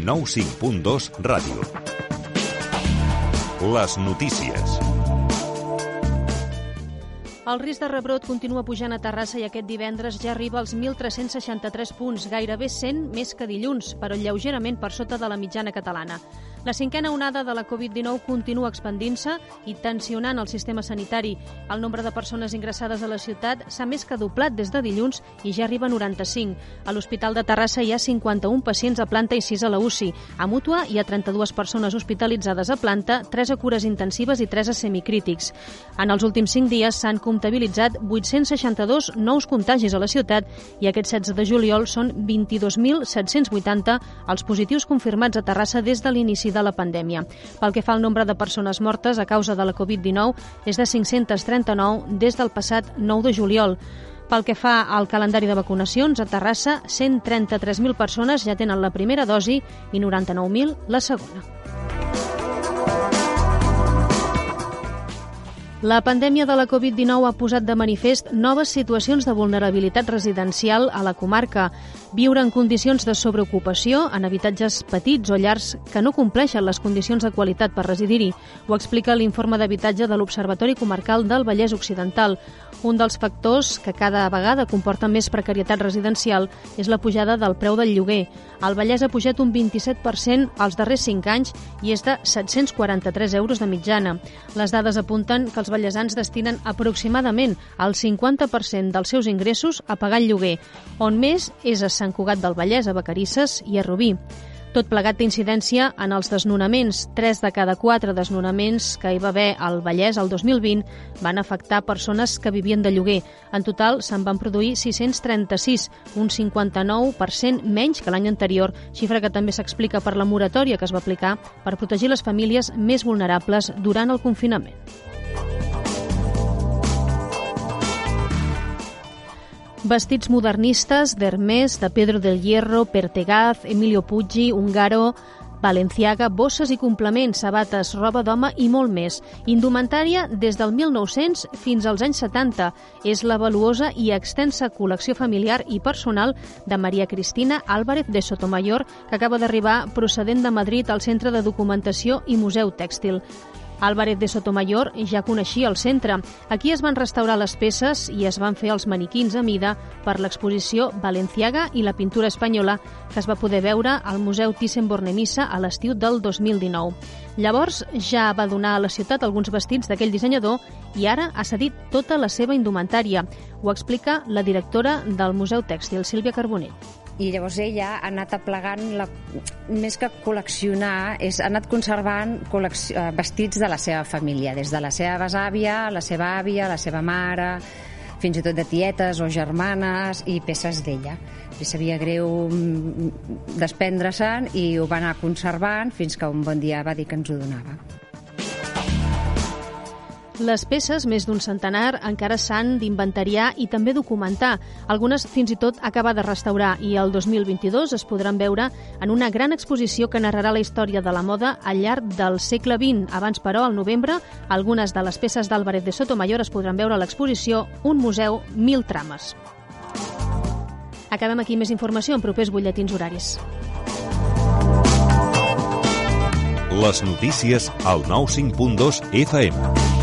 105.2 Ràdio. Les notícies. El risc de rebrot continua pujant a Terrassa i aquest divendres ja arriba als 1.363 punts, gairebé 100 més que dilluns, però lleugerament per sota de la mitjana catalana. La cinquena onada de la Covid-19 continua expandint-se i tensionant el sistema sanitari. El nombre de persones ingressades a la ciutat s'ha més que doblat des de dilluns i ja arriba a 95. A l'Hospital de Terrassa hi ha 51 pacients a planta i 6 a la UCI. A Mútua hi ha 32 persones hospitalitzades a planta, 3 a cures intensives i 3 a semicrítics. En els últims 5 dies s'han comptabilitzat 862 nous contagis a la ciutat i aquest 16 de juliol són 22.780 els positius confirmats a Terrassa des de l'inici de la pandèmia. Pel que fa al nombre de persones mortes a causa de la Covid-19, és de 539 des del passat 9 de juliol. Pel que fa al calendari de vacunacions, a Terrassa, 133.000 persones ja tenen la primera dosi i 99.000 la segona. La pandèmia de la Covid-19 ha posat de manifest noves situacions de vulnerabilitat residencial a la comarca. Viure en condicions de sobreocupació en habitatges petits o llars que no compleixen les condicions de qualitat per residir-hi, ho explica l'informe d'habitatge de l'Observatori Comarcal del Vallès Occidental. Un dels factors que cada vegada comporta més precarietat residencial és la pujada del preu del lloguer. El Vallès ha pujat un 27% als darrers 5 anys i és de 743 euros de mitjana. Les dades apunten que els vallesans destinen aproximadament el 50% dels seus ingressos a pagar el lloguer, on més és a Sant Cugat del Vallès, a Vacarisses i a Rubí. Tot plegat d'incidència en els desnonaments. Tres de cada quatre desnonaments que hi va haver al Vallès el 2020 van afectar persones que vivien de lloguer. En total se'n van produir 636, un 59% menys que l'any anterior, xifra que també s'explica per la moratòria que es va aplicar per protegir les famílies més vulnerables durant el confinament. Vestits modernistes d'Hermès, de Pedro del Hierro, Pertegaz, Emilio Pucci, Ungaro, Valenciaga, bosses i complements, sabates, roba d'home i molt més. Indumentària des del 1900 fins als anys 70. És la valuosa i extensa col·lecció familiar i personal de Maria Cristina Álvarez de Sotomayor, que acaba d'arribar procedent de Madrid al Centre de Documentació i Museu Tèxtil. Álvarez de Sotomayor ja coneixia el centre. Aquí es van restaurar les peces i es van fer els maniquins a mida per l'exposició Valenciaga i la pintura espanyola que es va poder veure al Museu Thyssen-Bornemisza a l'estiu del 2019. Llavors ja va donar a la ciutat alguns vestits d'aquell dissenyador i ara ha cedit tota la seva indumentària. Ho explica la directora del Museu Tèxtil, Sílvia Carbonell i llavors ella ha anat aplegant la, més que col·leccionar és, ha anat conservant eh, vestits de la seva família des de la seva besàvia, la seva àvia, la seva mare fins i tot de tietes o germanes i peces d'ella. Li sabia greu mm, desprendre-se'n i ho va anar conservant fins que un bon dia va dir que ens ho donava les peces, més d'un centenar, encara s'han d'inventariar i també documentar. Algunes fins i tot acabar de restaurar i el 2022 es podran veure en una gran exposició que narrarà la història de la moda al llarg del segle XX. Abans, però, al novembre, algunes de les peces d'Álvarez de Sotomayor es podran veure a l'exposició Un museu, mil trames. Acabem aquí més informació en propers butlletins horaris. Les notícies al 95.2 FM.